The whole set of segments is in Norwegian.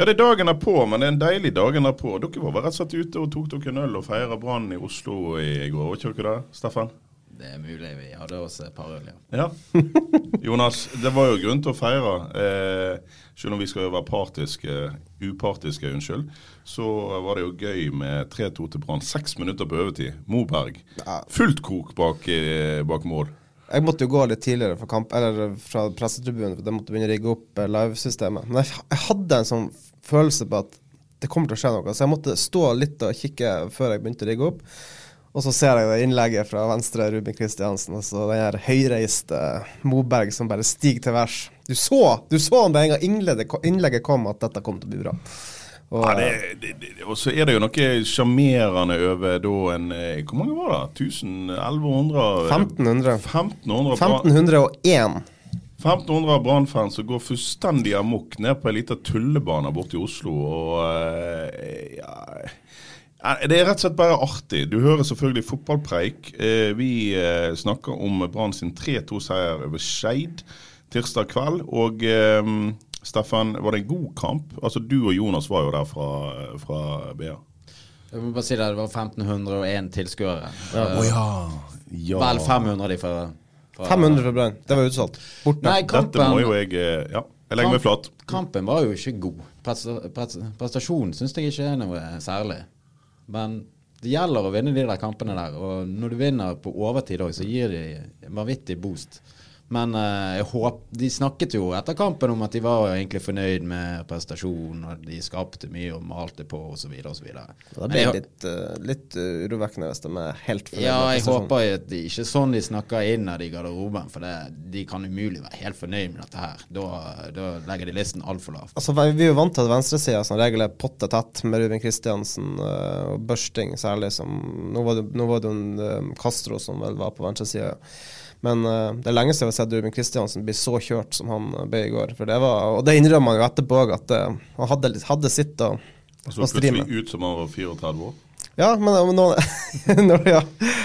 Ja, det er dagen er på, men det er en deilig dagen er på. Dere var rett og slett ute og tok dere en øl og feira Brann i Oslo i går, var ikke dere det, Steffen? Det er mulig vi hadde oss et par øl, ja. Ja. Jonas, det var jo grunn til å feire. Eh, selv om vi skal være partiske, upartiske, unnskyld, så var det jo gøy med 3-2 til Brann. Seks minutter på overtid. Moberg. Fullt kok bak, eh, bak mål. Jeg måtte jo gå litt tidligere fra, kamp, eller fra pressetribunen, for jeg måtte begynne å rigge opp eh, livesystemet. Men jeg hadde en sånn følelse på at det kommer til å skje noe, så jeg måtte stå litt og kikke før jeg begynte å rigge opp. Og så ser jeg det innlegget fra venstre, Ruben Kristiansen, og så den her høyreiste Moberg som bare stiger til værs. Du så du så med en gang innlegget, innlegget kom at dette kom til å bli bra. Og, Ja, det, det, det, og så er det jo noe sjarmerende over da en eh, Hvor mange var det? 1000? 1100? 1500. 1500 1501. 1500 Brann-fans som går fullstendig amok ned på ei lita tullebane borte i Oslo. og eh, ja, ja, Det er rett og slett bare artig. Du hører selvfølgelig fotballpreik. Eh, vi eh, snakker om Brann sin 3-2-seier over Skeid tirsdag kveld. Og eh, Steffen, var det en god kamp? Altså Du og Jonas var jo der fra, fra BA. Jeg må bare si det, det var 1501 tilskuere. Å Oh, ja. ja. Vel 500 de fra 500 for Brann. Det var utsolgt. Borte. Nei, Dette må kampen, jo jeg eh, Ja, jeg legger meg flat. kampen var jo ikke god. Presta, presta, prestasjonen syns jeg ikke er noe særlig. Men det gjelder å vinne de der kampene der. Og når du vinner på overtid òg, så gir de en vanvittig boost. Men eh, jeg håp, de snakket jo etter kampen om at de var egentlig fornøyd med prestasjonen, og de skapte mye og malte på osv. osv. Det blir litt, uh, litt uh, urovekkende hvis de er helt fornøyd Ja, jeg håper at det ikke er sånn de snakker innad i garderoben, for det, de kan umulig være helt fornøyd med dette her. Da, da legger de listen altfor lavt. Altså, vi vi er jo vant til at venstresida som regel er potte tett med Ruben Kristiansen og Børsting særlig. Som, nå var det, nå var det jo en Castro som vel var på venstresida. Men uh, det er lenge siden vi har sett Ruben Kristiansen bli så kjørt som han uh, ble i går. Det var, og det innrømmer han jo etterpå at uh, han hadde, hadde sitt å, Så stri med. plutselig ut som han var 34 år. Ja, men men når, når, ja.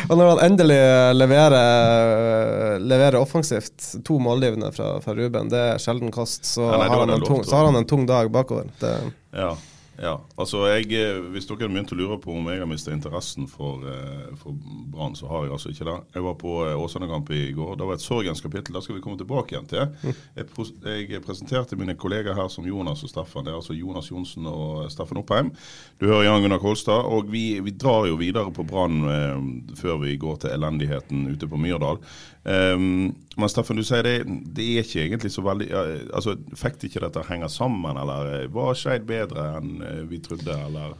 Og når han endelig leverer, leverer offensivt, to målgivende fra, fra Ruben, det er sjelden kost, så, Ja, nei, har han en tung, så har han en tung dag bakover. Det, Ja, ja. Altså, jeg, eh, hvis dere begynte å lure på om jeg har mistet interessen for, eh, for Brann, så har jeg altså ikke det. Jeg var på eh, Åsane-kamp i går. Det var et sorgens kapittel. Det skal vi komme tilbake igjen til. Jeg, jeg presenterte mine kollegaer her som Jonas og Steffen. Det er altså Jonas Johnsen og Steffen Oppheim. Du hører Jan Gunnar Kolstad. Og vi, vi drar jo videre på Brann eh, før vi går til elendigheten ute på Myrdal. Um, men Steffen, du sier det, det er ikke egentlig så veldig altså, Fikk ikke dette henge sammen, eller var Skeid bedre enn vi trodde, eller?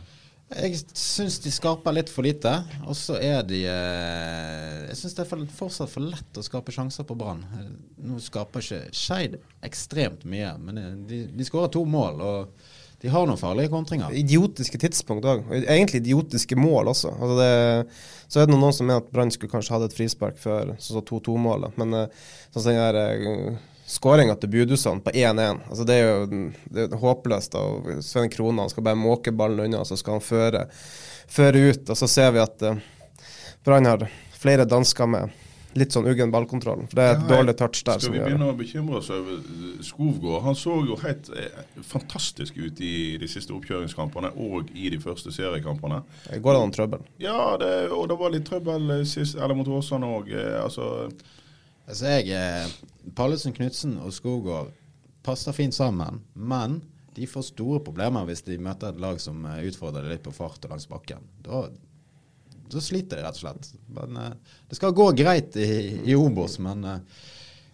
Jeg syns de skaper litt for lite. Og så er de eh, Jeg syns det er fortsatt for lett å skape sjanser på Brann. Eh, Nå skaper ikke Skeid ekstremt mye, men eh, de, de skårer to mål. Og de har noen farlige kontringer. idiotiske tidspunkt òg. Egentlig idiotiske mål også. Altså det, så er det noen som mener at Brann skulle kanskje hatt et frispark før sånn som 2-2-målet. Men eh, sånn som den der skåringa til Budusson på 1-1 altså Det er jo det er håpløst. da. Sven han skal bare måke ballen unna, så skal han føre, føre ut. Og så ser vi at uh, Brann har flere dansker med litt sånn uggen ballkontroll. For det er et Ja, dårlig touch der. Skal vi begynne å bekymre oss over eh, Skovgård? Han så jo helt eh, fantastisk ut i de siste oppkjøringskampene og i de første seriekampene. Det går an trøbbel. Ja, det, og det var litt trøbbel eh, sist, eller mot Åsane òg. Altså, Altså jeg eh, Pallesen, Knutsen og Skogård passer fint sammen, men de får store problemer hvis de møter et lag som eh, utfordrer dem litt på fart og langs bakken. Da, da sliter de rett og slett. Men eh, Det skal gå greit i, i Obos, men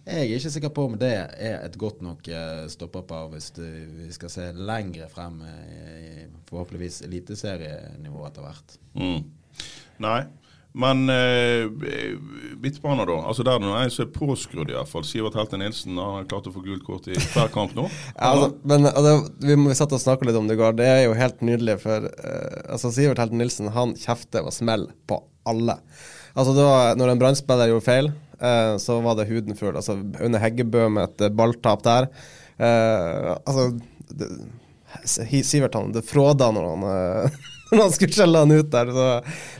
jeg er ikke sikker på om det er et godt nok eh, stopperpar hvis du, vi skal se lengre frem i forhåpentligvis eliteserienivå etter hvert. mm. Nei. Men eh, midtbaner, da. Altså Der er en som er påskrudd, iallfall. Sivert Helte Nilsen har klart å få gult kort i hver kamp nå. Ja, altså, men altså, vi, må- satt og snakka litt om det i går. Det er jo helt nydelig, for eh, altså, Sivert Helten Nilsen han kjefter og smeller på alle. Altså, da, når en Brann-spiller gjorde feil, eh, så var det huden full. Altså, Under Heggebø med et eh, balltap der. Eh, altså det, Sivert han, det fråda når han eh, når han skulle skjelle han ut der. Så,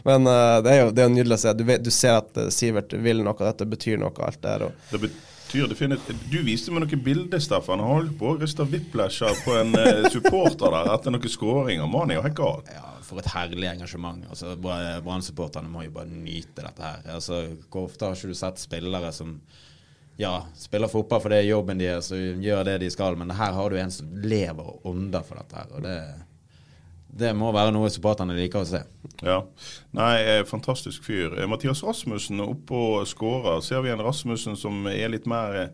men uh, det er jo det er nydelig å se. Du, vet, du ser at eh, Sivert vil noe, dette betyr noe, alt det her. Og, Det definitivt Du viste meg noen bilder, Staffan. Han holdt på å riste whiplasher på en eh, supporter der etter noen skåringer. Mannen er jo helt gal. Ja, for et herlig engasjement. Altså, Brann-supporterne må jo bare nyte dette her. Altså, Hvor ofte har ikke du sett spillere som ja, spiller fotball for det er jobben deres og gjør det de skal, men her har du en som lever og ånder for dette her. og det, det må være noe supporterne liker å se. Ja. Nei, eh, fantastisk fyr. Eh, Mathias Rasmussen oppe og skårer. Ser vi en Rasmussen som er litt mer eh,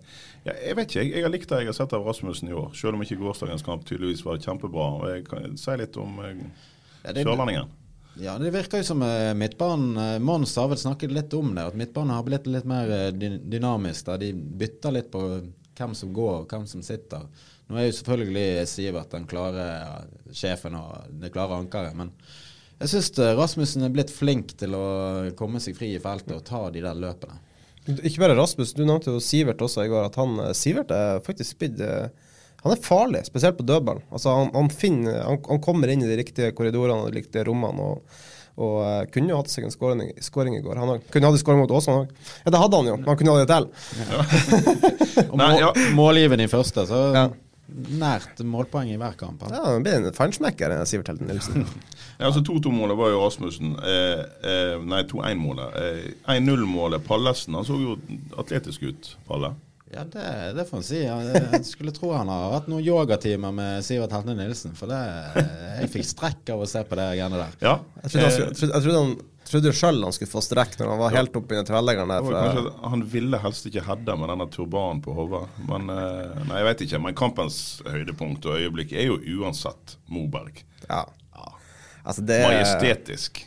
ja, Jeg vet ikke, jeg, jeg har likt det jeg har sett av Rasmussen i år. Selv om ikke gårsdagens kamp tydeligvis var kjempebra. Jeg kan si litt om Ja, det- sørlendingen. Ja, det virker jo som midtbanen Mons har vel snakket litt om det, at midtbanen har blitt litt mer dynamisk. Da. De bytter litt på hvem som går og hvem som sitter. Nå er jo selvfølgelig Sivert den klare sjefen og det klare ankeret, men jeg syns Rasmussen er blitt flink til å komme seg fri i feltet og ta de der løpene. Ikke bare Rasmus, du nevnte jo Sivert også i går. At han, eh, Sivert er faktisk blitt eh, Han er farlig, spesielt på dødballen. Altså, han, han, finner, han, han kommer inn i de riktige korridorene og de riktige rommene. og, og uh, kunne jo hatt seg en scoring, scoring i går, han òg. Kunne hatt en scoring mot Åsane òg. Ja, det hadde han jo, men han kunne hatt det til. Ja. Nei, må, ja. målgivende i første, så Ja. nært målpoeng i hver kamp. Han. Ja, Han blir en fansmekker, eh, Sivert Helden Nilsen. Ja, altså 2-2-målet var jo Rasmussen. Eh, eh, nei, 2-1-målet. Eh, 1-0-målet Pallesen. Han så jo atletisk ut, Palle. Ja, det, det får en si. Jeg skulle tro han har hatt noen yogatimer med Sivert Heltne Nilsen. For det, jeg fikk strekk av å se på det greiene der. Ja. Jeg trodde han, eh, jeg trodde, han trodde sjøl han skulle få strekk når han var helt oppi tverrleggeren der. Han ville helst ikke hedde med denne turbanen på hodet. Men eh, nei, jeg vet ikke. Men kampens høydepunkt og øyeblikk er jo uansett Moberg. ja. Altså, det Majestetisk.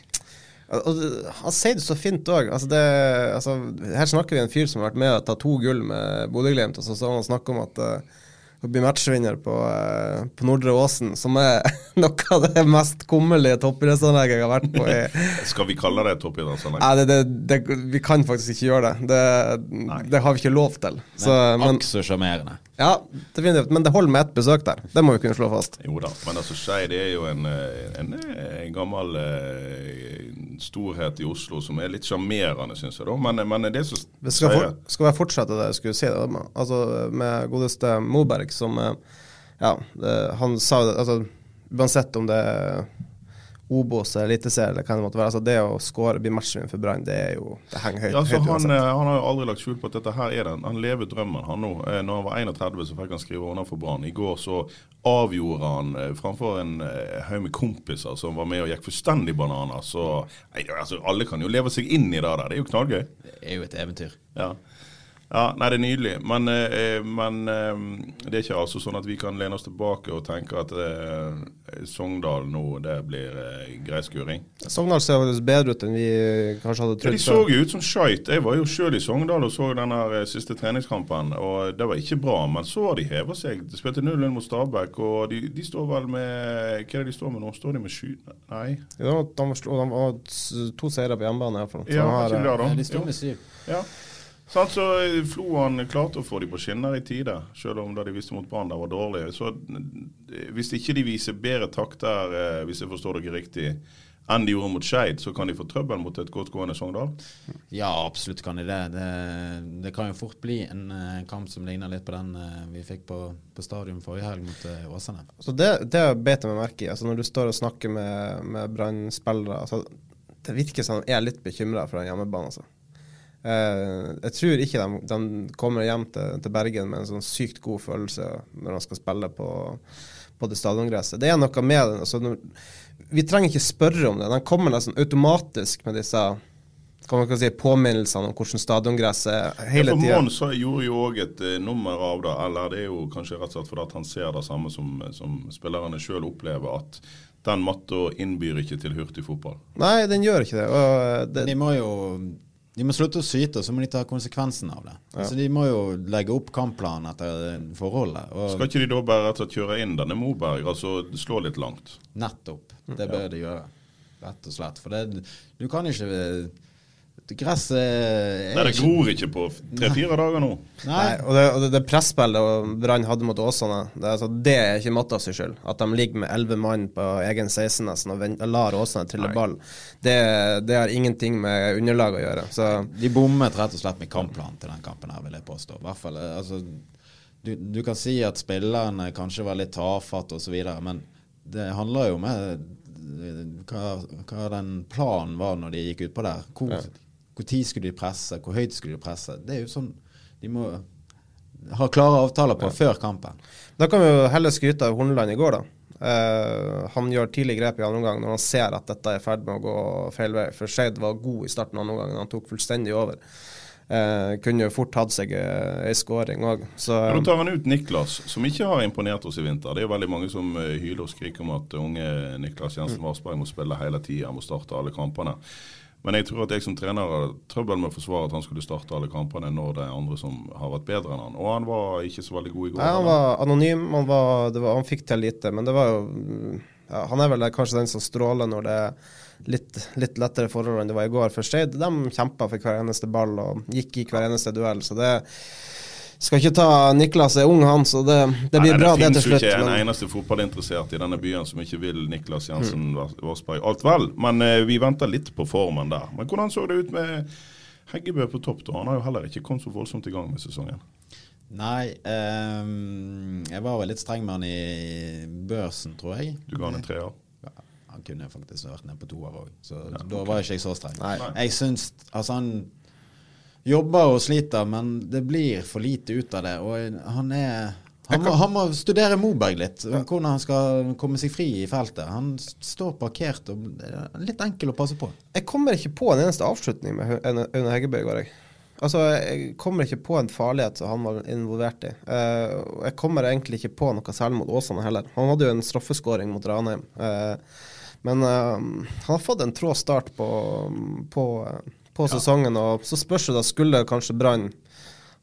Og Han sier det så fint òg. Altså altså, her snakker vi en fyr som har vært med og tatt to gull med Bodø-Glimt, og så står han og snakker om at uh, å bli matchvinner på, uh, på Nordre Åsen, som er noe av det mest kummerlige toppidrettsanlegget jeg har vært på i Skal vi kalle det toppidrettsanlegg? Nei, det, det, det, vi kan faktisk ikke gjøre det. Det, det har vi ikke lov til. Så, men, Akk så sjarmerende. Ja, definitivt. Men det holder med ett besøk der. Det må vi kunne slå fast. Jo da, men altså Skeid er jo en, eh, en, en gammel en storhet i Oslo som er litt sjarmerende, syns jeg. da. Men, men det som Vi skal, for, skal jeg fortsette det jeg skulle si, da, med- altså med godeste Moberg, som eh, Ja, han sa altså, Uansett om det er Obos, eller Eliteserien eller hva det måtte være, altså det å score, bli matchvinner for Brann, det er jo Det henger høyt. Ja, altså, høyt han, uansett. han har jo aldri lagt skjul på at dette her er den. Han lever drømmen, han nå. Eh, Når han var 31, så fikk han skrive under for Brann. I går så avgjorde han eh, framfor en eh, haug med kompiser som var med og gikk fullstendig bananer. Så nei, altså, alle kan jo leve seg inn i det der. Det er jo knallgøy. Det er jo et eventyr. Ja. Ja, nei, det er nydelig. Men, eh, men eh, det er ikke altså sånn at vi kan lene oss tilbake og tenke at eh, Sogndal nå, det blir eh, greiskuring. Sogndal ser faktisk bedre ut enn vi kanskje hadde Ja, trodd. de så jo ut som skeit. Jeg var jo sjøl i Sogndal og så den eh, siste treningskampen, og det var ikke bra. Men så har de heva seg. De spilte 0-0 mot Stabæk, og de, de står vel med Hva er det de står med nå? Står de med sju Nei. Ja, de, de var to seire på hjemmebane, iallfall. Ja. Ja, de står med syv. Ja. Sant, så Floan klarte å få de på skinner i tide, selv om da de viste mot Brann var dårlig. Så eh, hvis ikke de viser bedre takter, eh, hvis jeg forstår dere riktig, enn de gjorde mot Skeid, så kan de få trøbbel mot et godt gående Sogndal. Ja, absolutt kan de det. det. Det kan jo fort bli en eh, kamp som ligner litt på den vi fikk på, på stadion forrige helg mot Åsane. Så det, det bet jeg meg merke i. Altså når du står og snakker med, med Brann-spillere altså, Det virker som de er litt bekymra for den hjemmebanen. Altså. Eh, jeg tror ikke de, de kommer hjem til, til Bergen med en sånn sykt god følelse når de skal spille på, på det stadiongresset. Det er noe med det. Altså, vi trenger ikke spørre om det. De kommer nesten automatisk med disse kan man ikke si, påminnelsene om hvordan stadiongresset er hele for Ja, Mons gjorde jo òg et uh, nummer av det, eller det er jo kanskje rett og slett fordi han ser det samme som, som spillerne sjøl opplever, at den matta innbyr ikke til hurtig fotball. Nei, den gjør ikke det. Og det Vi må jo de må slutte å syte, og så må de ta konsekvensen av det. Altså, de må jo legge opp kampplanen etter forholdet. Skal ikke de da bare rett og slett kjøre inn denne Moberg, altså slå litt langt? nettopp. Det bør de gjøre. Rett og slett. For det, du kan ikke Gresset er Nei, det gror ikke på tre-fire dager nå. Nei. Og det, og det, det presspillet Brann hadde mot Åsane, det, altså, det er ikke Matta sin skyld. At de ligger med elleve mann på egen 16 nesten og venter, lar Åsane trille ball, det, det har ingenting med underlag å gjøre. Så De bommet rett og slett med kampplanen til den kampen her, vil jeg påstå. I hvert fall, eh, altså, du, du kan si at spillerne kanskje var litt tafatte osv., men det handler jo om eh, hva, hva den planen var når de gikk utpå der. Hvor, hvor tid skulle de presse, hvor høyt skulle de presse. Det er jo sånn de må ha klare avtaler på før kampen. da kan vi jo heller skryte av Horneland i går, da. Uh, han gjør tidlig grep i andre omgang når han ser at dette er i ferd med å gå feil vei. For Skeid var god i starten av andre omgang, han tok fullstendig over. Uh, kunne jo fort hatt seg eh, ei skåring òg. Nå Ja, tar han ut Niklas, som ikke har imponert oss i vinter. Det er jo veldig mange som hyler og skriker om at unge Niklas Jensen Varsberg må spille hele tida, må starte alle kampene. Men jeg tror at jeg som trener har trøbbel med å forsvare at han skulle starte alle kampene når det er andre som har vært bedre enn han. Og han var ikke så veldig god i går. Nei, han var anonym, han, var, det var, han fikk til lite. Men det var jo ja, Han er vel kanskje den som stråler når det er litt, litt lettere forhold enn det var i går. For Skeid de kjempa for hver eneste ball og gikk i hver eneste duell. Så det skal ikke ta Niklas er ung, han, så det, det blir Nei, bra det finnes til jo slutt. ikke en eneste fotballinteressert i denne byen som ikke vil Niklas Jensen Varsberg alt vel. Men eh, vi venter litt på formen der. Men hvordan så det ut med Heggebø på topp? da? Han har jo heller ikke kommet så voldsomt i gang med sesongen. Nei, um, jeg var vel litt streng med han i børsen, tror jeg. Du ga han en treer. Ja, han kunne faktisk vært nede på toer òg, så da var jeg ikke jeg så streng. Nei. Jeg syns Altså, han jobber og sliter, men det blir for lite ut av det. Og han er han må, han må studere Moberg litt, hvordan han skal komme seg fri i feltet. Han står parkert og er litt enkel å passe på. jeg kommer ikke på en eneste avslutning med Aune Heggebø i går. Jeg. Altså, jeg kommer ikke på en farlighet som han var involvert i. Eh, jeg kommer egentlig ikke på noe særlig mot Åsane heller. Han hadde jo en straffeskåring mot Ranheim. Eh, men eh, han har fått en trå start på, på, på sesongen, og så spørs det da skulle kanskje Brann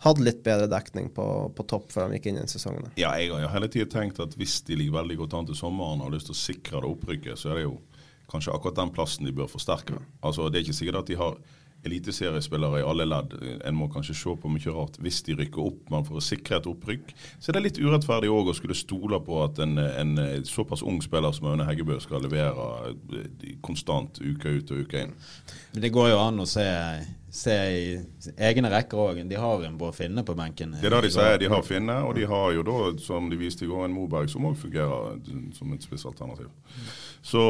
hatt litt bedre dekning på, på topp før de gikk inn i sesongen. Ja, jeg har hele tiden tenkt at hvis de ligger veldig godt an til sommeren og har lyst til å sikre det opprykket, så er det jo kanskje akkurat den plassen de bør forsterke. Altså, Det er ikke sikkert at de har eliteseriespillere i alle ledd. En må kanskje se på mye rart hvis de rykker opp, men for å sikre et opprykk, så er det litt urettferdig òg å skulle stole på at en, en såpass ung spiller som Aune Heggebø skal levere eh, konstant uke ut og uke inn. Men det går jo an å se, se i egne rekker òg. De har en Bård Finne på benken. Det er det de sier. De har Finne, og de har jo da, som de viste i går, en Moberg som òg fungerer som et spissalternativ. Så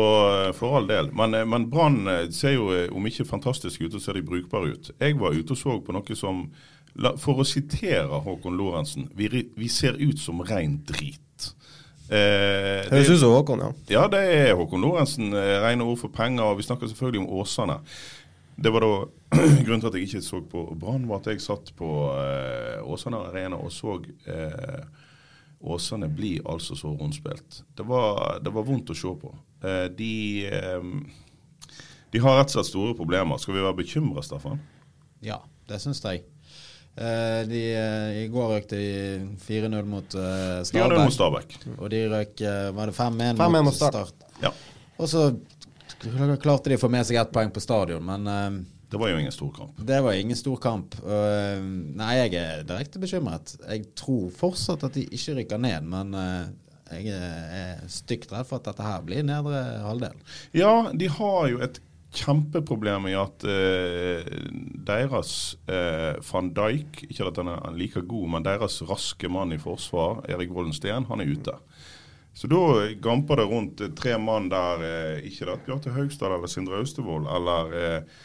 eh, for all del. Men, eh, men Brann eh, ser jo om ikke fantastisk ut, så ser de brukbare ut. Jeg var ute og så på noe som For å sitere Håkon Lorentzen vi, vi ser ut som rein drit. Eh, Høres det- ut som Håkon, ja. ja, det er Håkon Lorentzen. Rene ord for penger. og Vi snakker selvfølgelig om Åsane. Det var da Grunnen til at jeg ikke så på Brann, var at jeg satt på eh, Åsane Arena og så eh, Åsane bli altså så rundspilt. Det var, det var vondt å se på. Eh, de, eh, de har rett og slett store problemer. Skal vi være bekymra, Staffan? Ja, det syns jeg. Uh, de, uh, I går røk de 4-0 mot uh, 4-0 mot Stabæk. Og de røk Var det 5-1 5-1 mot mot Start. Start? Ja. Og så klarte de å få med seg ett poeng på stadion, men eh, Det var jo ingen stor kamp. det var ingen stor kamp. Og, eh, nei, jeg er direkte bekymret. Jeg tror fortsatt at de ikke rykker ned, men uh, jeg er stygt redd for at dette her blir nedre halvdel. Ja, de har jo et kjempeproblem i at eh, deres eh, van Dijk Ikke at han er like god, men deres raske mann i forsvar, Erik Volden Steen, han er ute. Så da gamper det rundt eh, tre mann der eh, ikke det at Bjarte Haugstad eller Sindre Austevoll eller eh,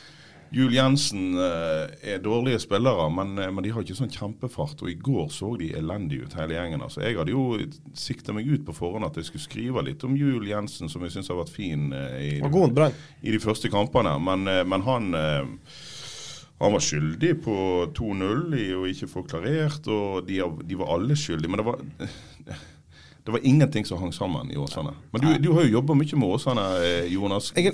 Jul Jensen eh, er dårlige spillere, men, eh, men de har ikke sånn kjempefart. Og i går så de elendige ut, hele gjengen. Altså, jeg hadde jo sikta meg ut på forhånd at jeg skulle skrive litt om Jul Jensen, som jeg syns har vært fin eh, i, Brann. i de første kampene. Men, men han Han var skyldig på 2-0 i å ikke få klarert, og de, de var alle skyldige. Men det var, det var ingenting som hang sammen i Åsane. Men du, du har jo jobba mye med Åsane, eh, Jonas. Det,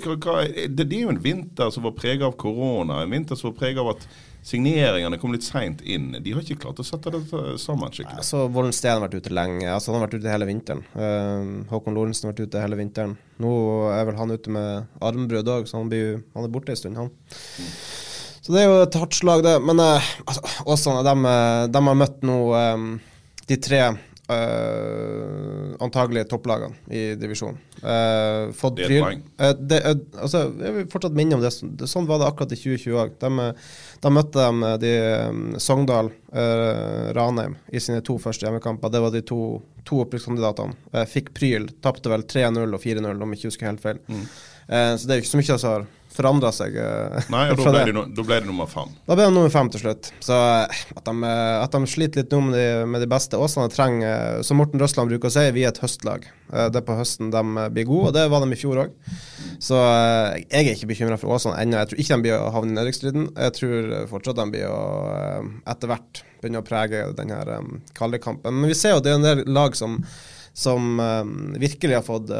det er jo en vinter som var preget av korona. En vinter som var preget av at signeringene kom litt seint inn. De har ikke klart å sette det sammen skikkelig. Altså, Vollen Steen har vært ute lenge. altså Han har vært ute hele vinteren. Uh, Håkon Lorentzen har vært ute hele vinteren. Nå er vel han ute med armbrudd òg, så han, blir, han, er borte en stund, han. Så det er jo et hardt slag, det. Men uh, altså, Åsane, de, de, har møtt nå um, de tre uh, antagelig topplagene i divisjonen. Uh, fått det er et poeng. Uh, det, uh, altså, jeg vil fortsatt minne om det. Sånn var det akkurat i 2020 òg. Da møtte de de um, Sogndal, Ranheim i sine to første hjemmekamper. Det var de to, to opprykkskandidatene. fikk pryl. Tapte vel 3-0 og 4-0, om jeg ikke husker helt feil. Mm. så det er jo ikke så mye Altså, har forandra seg. Uh, Nei, og da ble, det, De, da ble, det, nummer fem. Da ble det nummer fem til slutt. Så at, de, at de, sliter litt nå med de, med de beste Åsane trenger, som Morten Røsland bruker å si, vi er et høstlag. det er på høsten de blir gode, og det var de i fjor òg. Så jeg er ikke bekymra for Åsane ennå. Jeg tror ikke de blir å havne i nedrykksstriden. Jeg tror fortsatt de blir å etter hvert begynne å prege denne kalde kampen. Men vi ser jo at det er en del lag som, som virkelig har fått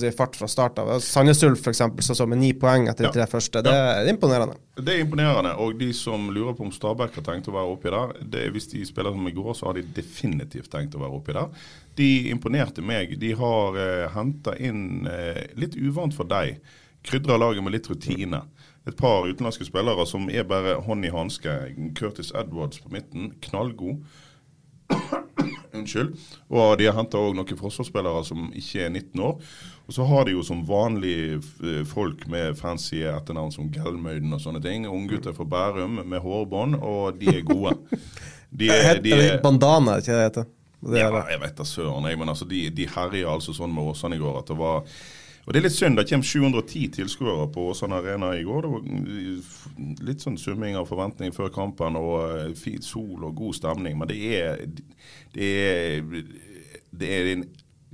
si, fart fra start av. Sandnes Ulf f.eks. så med ni poeng etter de tre første. Det er imponerende. Det er imponerende. Og de som lurer på om Stabæk har tenkt å være oppi der, det er hvis de spiller som i går, så har de definitivt tenkt å være oppi der. De imponerte meg. De har eh, henta inn, eh, litt uvant for deg, krydra laget med litt rutine. Et par utenlandske spillere som er bare hånd i hanske. Curtis Edwards på midten, knallgod. Unnskyld. Og de har henta òg noen forsvarsspillere som ikke er 19 år. Og så har de jo som vanlige folk med fancy etternavn som Gelmøyden og sånne ting. Unggutter fra Bærum med hårbånd, og de er gode. De er, de er, bandana, ikke det heter? Det ja, jeg vet da søren, jeg. Men altså, de, de herja altså sånn med Åsane i går at det var og Det er litt synd. Det kommer 710 tilskuere på Åsane Arena i går. Det var litt sånn summing av forventninger før kampen og eh, fin sol og god stemning. Men det er, det er, det er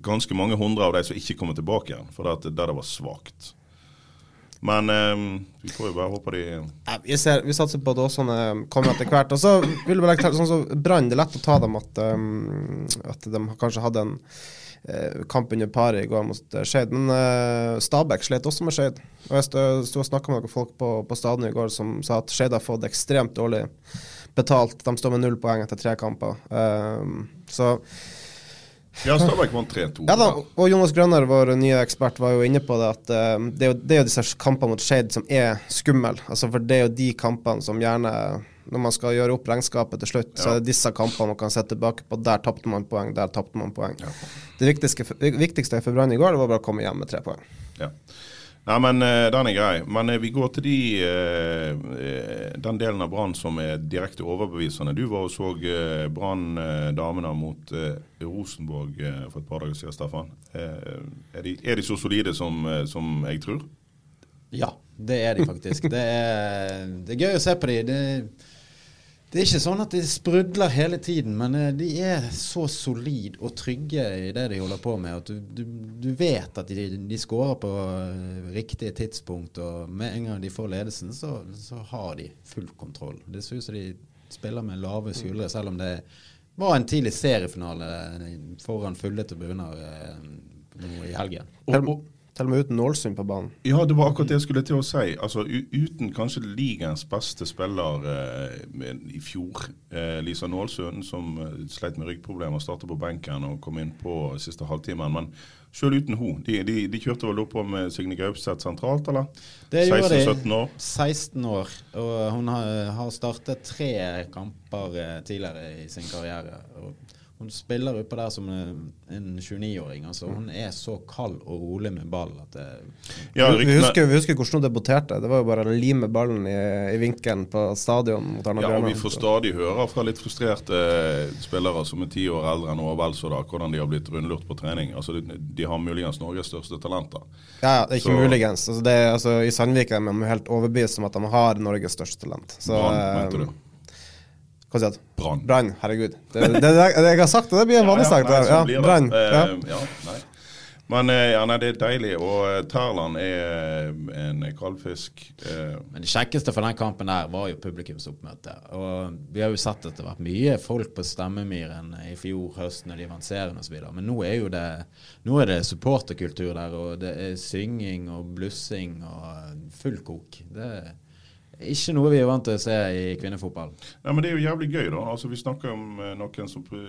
ganske mange hundre av de som ikke kommer tilbake igjen. For det, det var svakt. Men um, vi får jo bare håpe de ja, vi, ser, vi, satser på at Åsane kommer etter hvert. Og så vil vi legge til sånn som Brann, det er lett å ta dem at, um, at de kanskje hadde en Eh, kamp under paret i går mot eh, Skeid. Men uh, Stabæk slet også med Skeid. Og jeg sto og snakka med noen folk på, på stadion i går som sa at Skeid har fått ekstremt dårlig betalt. De står med null poeng etter tre kamper. Uh, så ja, Stabæk vant 3-2. Ja, da, og Jonas Grønner, vår nye ekspert, var jo inne på det at uh, det, er jo, det er jo disse kampene mot Skeid som er skumle. Altså, for det er jo de kampene som gjerne når man skal gjøre opp regnskapet til slutt, ja. så er det disse kampene man kan se tilbake på. Der tapte man poeng, der tapte man poeng. Ja. Det viktigste, viktigste for Brann i går det var bare å komme hjem med tre poeng. Ja. Nei, men uh, Den er grei. Men uh, vi går til de, uh, den delen av Brann som er direkte overbevisende. Du var og så Brann damene mot Rosenborg for et par dager siden, Staffan. Er de, er, de, så solide som, som jeg tror? Ja, det er de faktisk. Det er, det er gøy å se på de. Det det er ikke sånn at de sprudler hele tiden, men eh, de er så solide og trygge i det de holder på med, at du, du, du vet at de, de skårer på eh, riktige tidspunkt. Og med en gang de får ledelsen, så, så har de full kontroll. Det ser ut som de spiller med lave skuldre, selv om det var en tidlig seriefinale foran fulle tribuner eh, i helgen. Og, og til og med uten Nålsund på banen. Ja, det var akkurat det jeg skulle til å si. Altså, Uten kanskje ligaens beste spiller eh, i fjor, eh, Lisa Nålsund, som eh, sleit med ryggproblemer, startet på benken og kom inn på siste halvtimen. Men selv uten hun, de, de, de kjørte vel opp med Signe Gaupseth sentralt, eller? Det gjorde de. 16-17 år. 16 år. Og hun har, har startet tre kamper eh, tidligere i sin karriere. og hun spiller oppå der som en 29-åring. altså Hun er så kald og rolig med ball at det ja, vi, husker, vi, husker, hvordan hun debuterte. Det var jo bare å lime ballen i, i vinkelen på stadion. mot Arne Ja, og Vi får stadig høre fra litt frustrerte spillere som er ti år eldre enn Ove hvordan de har blitt rundlurt på trening. Altså, de, de har muligens Norges største talenter. Ja, det er ikke så, muligens. Altså, det, altså, I Sandvik er de helt overbevist om at de har Norges største talent. Så, Brann, mente du? Hva sier du? Brann. Brann, herregud. Det, det, det, jeg har sagt, det blir en vanlig sak. Ja, ja, Brann. Ja. Uh, ja, nei. Men eh, ja, nei, det er deilig. Og eh, Terland er eh, en kaldfisk. Eh, Men det kjekkeste for den kampen der var jo publikumsoppmøte. Og vi har jo sett at det har vært mye folk på Stemmemyren i fjor høst når de vant serien osv. Men nå er jo det Nå er det supporterkultur der, og det er synging og blussing og full kok. Det er ikke noe vi er vant til å se i kvinnefotball. Nei, men Det er jo jævlig gøy, da. Altså, Vi snakker om eh, noen som pre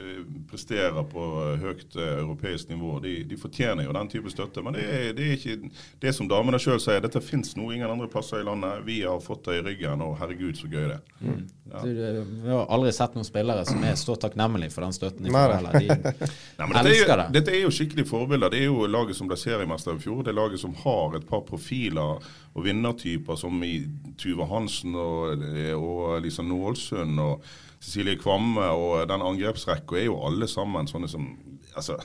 presterer på eh, høyt eh, europeisk nivå. De, de fortjener jo den type støtte. Men det er, det er ikke det som damene sjøl sier. Dette fins nå ingen andre plasser i landet. Vi har fått det i ryggen, og herregud, så gøy det er. Mm. Ja. Du, vi har aldri sett noen spillere som er så takknemlige for den støtten. De, Nei, får de Nei, men dette, er jo, det. dette er jo skikkelig forbilder. Det er jo laget som ble seriemester i fjor. Det er laget som har et par profiler og vinnertyper som i Tuva Hansen og, og Lisa Nålsund og Cecilie Kvamme og den angrepsrekka er jo alle sammen sånne som altså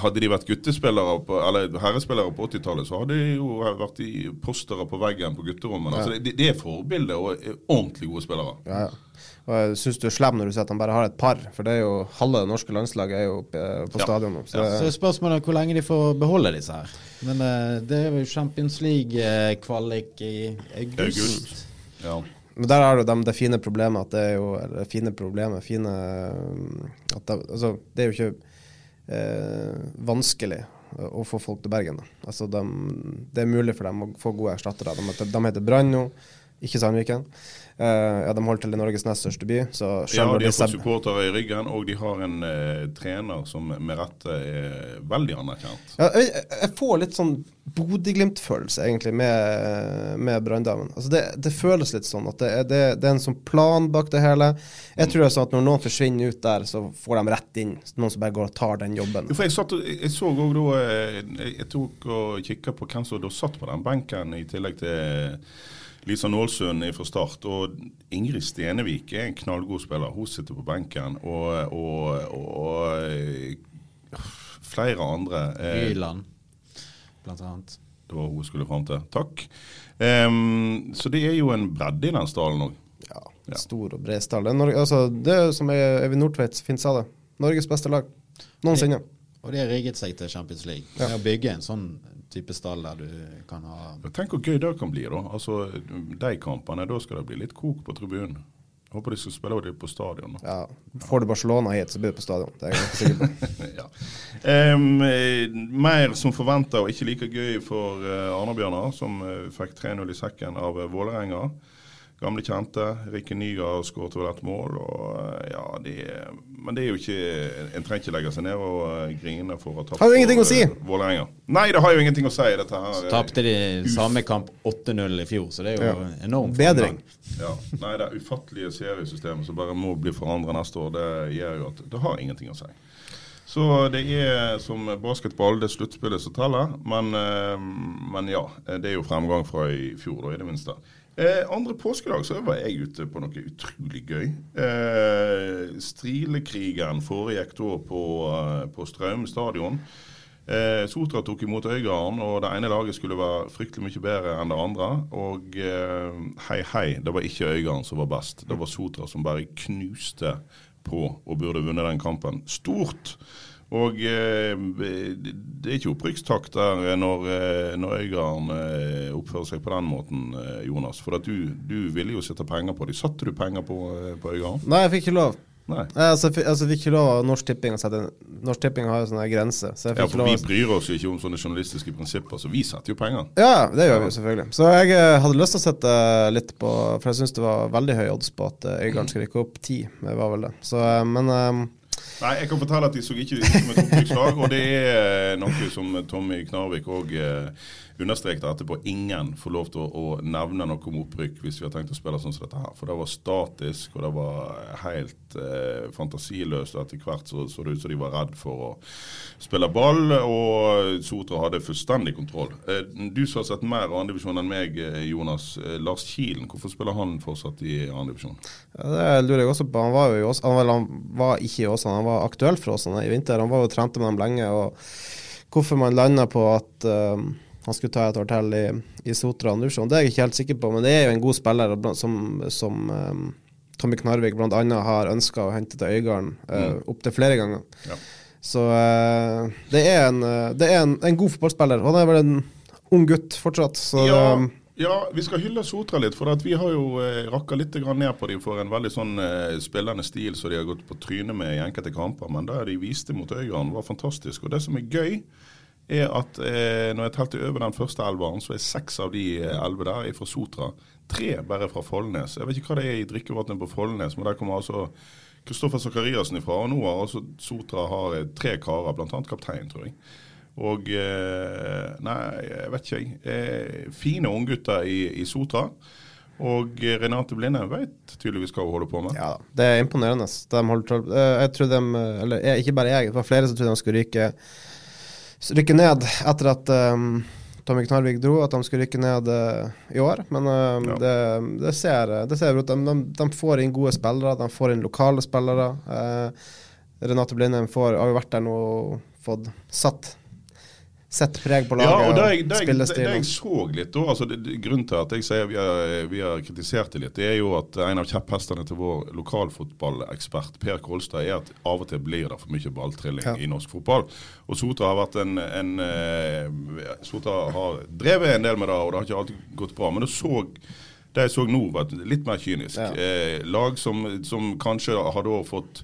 hadde de vært guttespillere på, eller herrespillere på 80-tallet, så hadde de jo vært i postere på veggen på gutterommene. Altså, det, det er forbilder og er ordentlig gode spillere. Ja, ja. Og jeg syns du er slem når du sier at han bare har et par, for det er jo halve det norske landslaget er jo oppe på Ja. stadion nå. Så Så er det, spørsmålet hvor lenge de får beholde disse her. Men eh, det er jo Champions League-kvalik i august. August. Ja. men der har du de, det fine problemet at det er jo Eller fine problemet, fine at det, Altså, det er jo ikke eh, vanskelig å få folk til Bergen. Altså, de, det er mulig for dem å få gode erstattere. De, heter- de heter Brann nå, ikke Sandviken. Eh, ja, de holder til i Norges nest største by, så Ja, de har fått supportere i ryggen, og de har en uh, trener som med rette er veldig anerkjent. Ja, jeg, jeg får litt sånn Bodø-Glimt-følelse, egentlig, med, med Branndamen. Altså det, det føles litt sånn at det, er- det, det er en sånn plan bak det hele. Jeg tror det er sånn at når noen forsvinner ut der, så får de rett inn. Noen som bare går og tar den jobben. Jo, for jeg, satt, jeg så òg da eh, Jeg jeg tok og kikka på hvem som da satt på den benken, i tillegg til Lisa Nålsund fra start. Og Ingrid Stenevik er en knallgod spiller. Hun sitter på benken. Og, og, og og flere andre. eh, Byland, blant annet. Det var hun skulle fram til. Takk. Um, så det er jo en bredde i den stallen òg. Ja, Ja. Stor og bred stall. Det er, Norge, altså, det er som Øyvind Nordtveit fint sa det. Norges beste lag noensinne. Og de har rigget seg til Champions League. Med å bygge en sånn type stall der du kan ha Tenk hvor gøy det kan bli. da. Altså, De kampene, da skal det bli litt kok på tribunen. Håper de skal spille det på stadion. da. Ja, får du Barcelona hit, så blir det på stadion. Det er jeg sikker på. ja. Eh, mer som forventa og ikke like gøy for uh, Arna-Bjørnar, som eh, fikk 3-0 i sekken av uh, Vålerenga. Gamle kjente. Rikke Nygaard skåret vel et mål. Og, eh, ja, det, men det er jo ikke En trenger ikke legge seg ned og eh, grine for å tape Har jo ingenting å si. eh, Vålerenga. Nei, det har jo ingenting å si, dette her. Så tapte de samme kamp 8-0 i fjor, så det er jo Ja. enormt. Bedring. Ja, nei, Det ufattelige seriesystemet som bare må bli forandret neste år, det gjør jo at det har ingenting å si. Så det er som basketball, det er sluttspillet som teller. Men, men ja, det er jo fremgang fra i fjor, da, i det minste. Eh, andre påskedag så var jeg ute på noe utrolig gøy. Eh, Strilekrigen foregikk da på, eh, på Strøm stadion. Eh, Sotra tok imot Øygarden, og det ene laget skulle være fryktelig mye bedre enn det andre. Og eh, hei, hei, det var ikke Øygarden som var best. Det var Sotra som bare knuste på og burde vunnet den kampen. Stort! Og eh, det er ikke opprykkstakt der når, eh, når Øygarden eh, oppfører seg på den måten, eh, Jonas. For du, du ville jo sette penger på dem. Satte du penger på, eh, på Øygarden? Nei, jeg fikk ikke lov. Nei. Altså, jeg altså, fikk ikke lov av Norsk Tipping å sette Norsk Tipping har jo sånne grenser. Så Ja, for vi bryr oss jo ikke om sånne journalistiske prinsipper, så vi setter jo penger. Ja, det gjør vi jo selvfølgelig. Så jeg eh, hadde lyst til å sette litt på For jeg syns det var veldig høy odds på at eh, Øygarden skulle rykke opp ti. Det var vel det. Så, eh, men eh, Nei, jeg kan fortelle at de så ikke ut som et opprykkslag, og det er noe som Tommy Knarvik òg eh, understrekte etterpå. Ingen får lov til å, å nevne noe om opprykk hvis vi har tenkt å spille sånn som dette her. For det var statisk, og det var helt eh, fantasiløst. Etter hvert så, så det ut som de var redd for å spille ball, og Sotra hadde fullstendig kontroll. Eh, du som har sett mer andredivisjon enn meg, eh, Jonas. Eh, Lars Kielen, hvorfor spiller han fortsatt i andredivisjon? ja, det lurer jeg også på. Han var jo i Ås, han, han var ikke i Åsane, han var aktuell for Åsane i vinter. Han var jo trente med dem lenge. og Hvorfor man landa på at eh, han skulle ta et år til i, i Sotra andredivisjon, det er jeg ikke helt sikker på. Men det er jo en god spiller som, som um, Tommy Knarvik bl.a. har ønska å hente til Øygarden uh, opptil flere ganger. Ja. Så uh, det er, en, eh, det er en, en god fotballspiller. Han er vel en ung gutt fortsatt, så Ja, eh, ja, vi skal hylle Sotra litt, for at vi har jo eh, rakka litt grann ned på dem for en veldig sånn eh, spillende stil som de har gått på trynet med i enkelte kamper. Men det de viste mot Øygarden, var fantastisk. Og det som er gøy, er at eh, når jeg telte over den første elveren, så er seks av de elver elleve der er fra Sotra. Tre bare fra Follnes. Jeg vet ikke hva det er i drikkevannet på Follnes, men der kommer altså Kristoffer Sakariassen ifra. Og nå har altså Sotra har eh, tre karer, bl.a. kaptein, tror jeg. Og eh, Nei, jeg vet ikke, jeg. Eh, fine unggutter i, i Sotra. Og eh, Renate Blinde vet tydeligvis hva hun holder på med. ja. Det er imponerende. De holder, eh, jeg tror de, eller eh, ikke bare jeg, det var flere som trodde de skulle rykke, rykke ned etter at um, Tommy Knarvik dro, at de skulle rykke ned uh, i år. Men uh, Ja. det, det ser det ser ut. De, de, de får inn gode spillere, de får inn lokale spillere. Eh, Renate Blindheim får, har jo vært der nå og fått satt Sett preg på laget. Ja, og det jeg, det, jeg, det, jeg så litt da, altså det, Grunnen til at jeg sier vi har, vi har kritisert det litt, det er jo at en av kjepphestene til vår lokalfotballekspert Per Kolstad er at av og til blir det for mye balltrilling Ja. i norsk fotball. Og Sotra har vært en, en eh, Sotra har drevet en del med det, og det har ikke alltid gått bra. Men det så det jeg så nå, var litt mer kynisk. Ja. Eh, lag som, som kanskje har da fått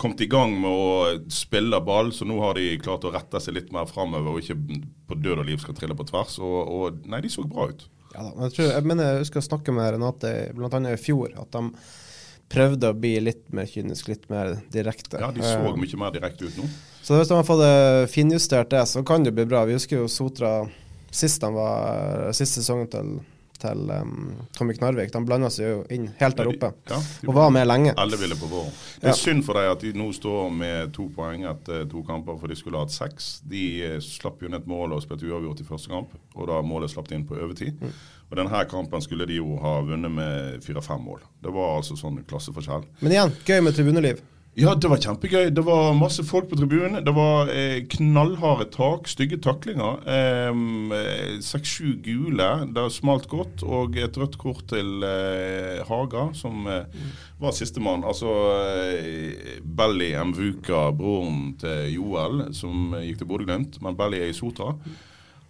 kommet i gang med å spille ball, så nå har de klart å rette seg litt mer framover og ikke på død og liv skal trille på tvers. Og, og nei, de så bra ut. Ja, da. Jeg, tror, jeg mener jeg husker å snakke med Renate bl.a. i fjor, at de prøvde å bli litt mer kynisk, litt mer direkte. Ja, De så Eh, mye mer direkte ut nå. Så hvis de har fått eh, finjustert det, så kan det bli bra. Vi husker jo Sotra sist var siste sesongen til, til um, Tommy Knarvik. De blanda seg jo inn helt der oppe, Ja, de og var med lenge. Alle ville på våren. Det er Ja. synd for deg at de nå står med to poeng etter to kamper, for de skulle hatt seks. De eh, slapp jo ned et mål og spilte uavgjort i første kamp, og da målet slapp inn på overtid. Mm. Og denne kampen skulle de jo ha vunnet med fire-fem mål. Det var altså sånn klasseforskjell. Men igjen, gøy med tribuneliv. Ja, det var kjempegøy. Det var masse folk på tribunen. Det var eh, knallharde tak, stygge taklinger. Seks-sju gule. Det smalt godt. Og et rødt kort til eh, Haga, som eh, var sistemann. Altså eh, Belly Mvuka, broren til Joel, som eh, gikk til Bodø-Glimt. Men Belly er i Sotra.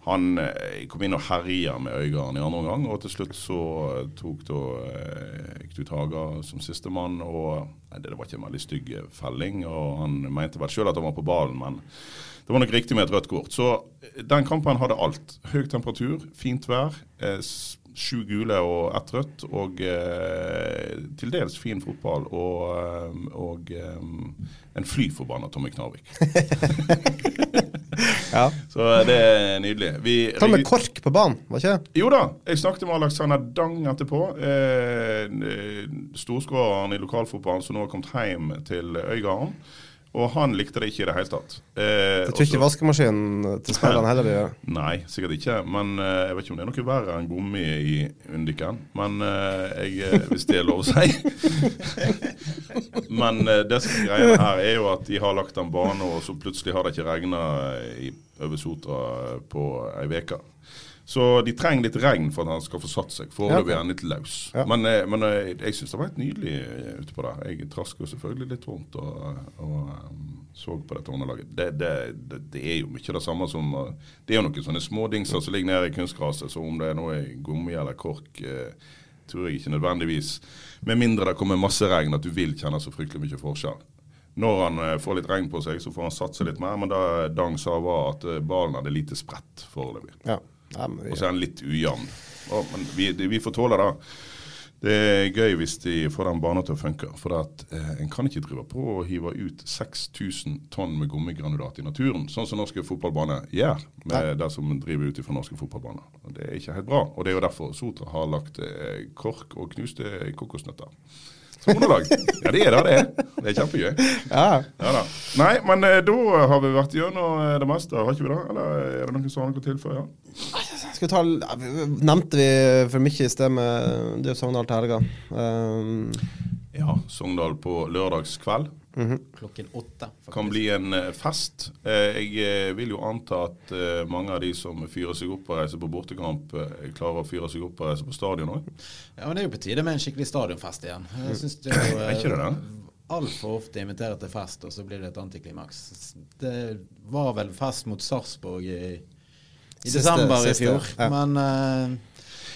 Han eh, kom inn og herja med Øygarden i andre omgang, og til slutt så eh, tok da eh, Knut Haga som sistemann. Og nei, det var ikke en veldig stygg eh, felling, og han mente vel sjøl at han var på ballen, men det var nok riktig med et rødt kort. Så eh, den kampen hadde alt. Høy temperatur, fint vær. Eh, Sju gule og ett rødt, og eh, til dels fin fotball. Og, eh, og eh, en flyforbanna Tommy Knarvik. Ja. Så eh, det er nydelig. Vi Ta med KORK på banen, var ikke det? jo da, jeg snakket med Alexander Dang etterpå. Eh, Storskåreren i lokalfotballen som nå har kommet hjem til Øygarden. Og han likte det ikke i det hele tatt. Eh, Jeg tror ikke vaskemaskinen til spillerne heller gjør? Nei, sikkert ikke. Men eh, jeg vet ikke om det er noe verre enn gummi i Undiken. Men eh, jeg, eh, hvis det er lov å si. Men eh, det som er greia her, er jo at de har lagt en bane, og så plutselig har det ikke regna over Sotra på ei uke. Så de trenger litt regn for at han skal få satt seg. Foreløpig er han litt løs. Ja. Men, eh, men eh, jeg syns det var helt nydelig eh, ute på der. Jeg trasker jo selvfølgelig litt rundt og, og så på dette underlaget. Det, det, det, det er jo mye det samme som Det er jo noen sånne smådingser som ligger nede i kunstgraset, så om det er noe i gummi eller kork, tror jeg ikke nødvendigvis. Med mindre det kommer masse regn, at du vil kjenne så fryktelig mye forskjell. Når han får litt regn på seg, så får han satse litt mer. Men det Dang sa, var at ballen hadde lite sprett foreløpig. Ja. Ja, vi, Og så er han litt ujevn. Men vi, vi får tåle det. Det er gøy hvis de får den banen til å funke. For at, eh, en kan ikke drive på og hive ut 6000 tonn med gummigranulat i naturen, sånn som norske fotballbaner gjør med det som driver ut fra norske fotballbaner. Det er ikke helt bra. Og det er jo derfor Sotra har lagt eh, kork og knuste kokosnøtter. Som. Ja, det er det det er. Det er kjempegøy. ja. Ja. Nei, men eh, da har vi vært gjennom eh, det meste, har ikke vi det? Eller er det noen som har noe å tilføye? Skal vi ta, Nevnte vi for mye i sted med Det er jo Sogndal til helga. Um, Ja, Sogndal på lørdagskveld. Klokken åtte. faktisk. Kan bli en eh, fest. Eh, Jeg eh, vil jo anta at mange av de som fyrer seg opp og reiser på bortekamp, klarer å fyre seg opp og reise på stadion òg. Ja, men Det er jo på tide med en skikkelig stadionfest igjen. Jeg synes det er, jo, Er ikke det det? altfor ofte inviterer til fest, og så blir det et antiklimaks. Det var vel fest mot Sarpsborg i, i Siste- desember siste, i fjor, ja. men uh,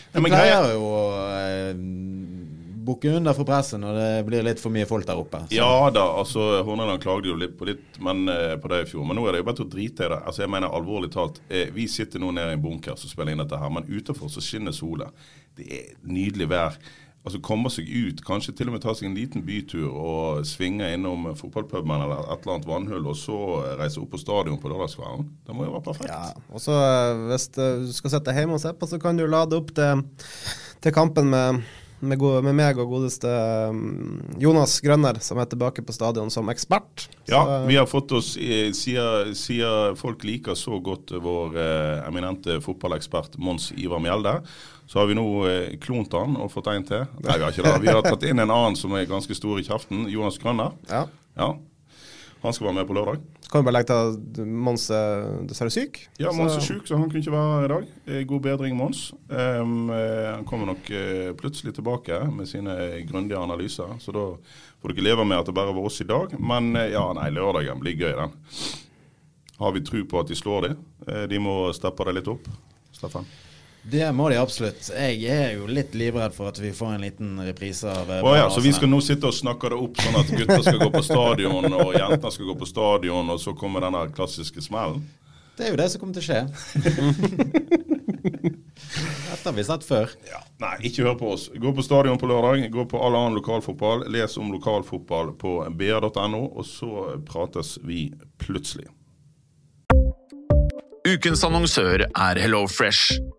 Ja, de pleier jo å uh, bukke under for presset når det blir litt for mye folk der oppe. Så. Ja da, altså Horneland klagde jo litt på, litt, men, eh, på det i fjor. Men nå er det jo bare til å drite i det. Altså jeg mener alvorlig talt. Eh, vi sitter nå nede i en bunker som spiller inn dette her, men utenfor så skinner sola. Det er nydelig vær. Altså Komme seg ut, kanskje til og med ta seg en liten bytur og svinge innom fotballpuben eller et eller annet vannhull, og så reise opp på stadion på lørdagskvelden. Det må jo være perfekt. Ja, og så eh, hvis du skal sitte hjemme og se på, så kan du lade opp til, til kampen med, med, gode, med meg og godeste um, Jonas Grønner, som er tilbake på stadion som ekspert. Ja, Så, vi har fått oss, eh, siden, siden folk liker så godt vår eh, eminente fotballekspert Mons Ivar Mjelde, så har vi nå eh, klont han og fått en til. Nei, vi har ikke det. Vi har tatt inn en annen som er ganske stor i kjeften, Jonas Grønner. ja. Ja. Han skal være med på lørdag. Kan bare legge til at Mons er dessverre syk. Ja, Mons er syk, så han kunne ikke være her i dag. Eh, God bedring, Mons. Eh, han kommer nok eh, plutselig tilbake med sine grundige analyser. Så da får dere leve med at det bare var oss i dag. Men ja, nei, lørdagen blir gøy, den. Har vi tro på at de slår de? Eh, de må steppe det litt opp. Steffen? Det må de absolutt. Jeg er jo litt livredd for at vi får en liten reprise av oh, ja, så vi skal nå sitte og snakke det opp sånn at gutter skal gå på stadion, og jenter skal gå på stadion, og så kommer denne klassiske smellen? Det er jo det som kommer til å skje. Dette har vi sett før. Ja, Nei, ikke hør på oss. Gå på stadion på lørdag. Gå på all annen lokalfotball. Les om lokalfotball på br.no, og så prates vi plutselig. Ukens annonsør er HelloFresh.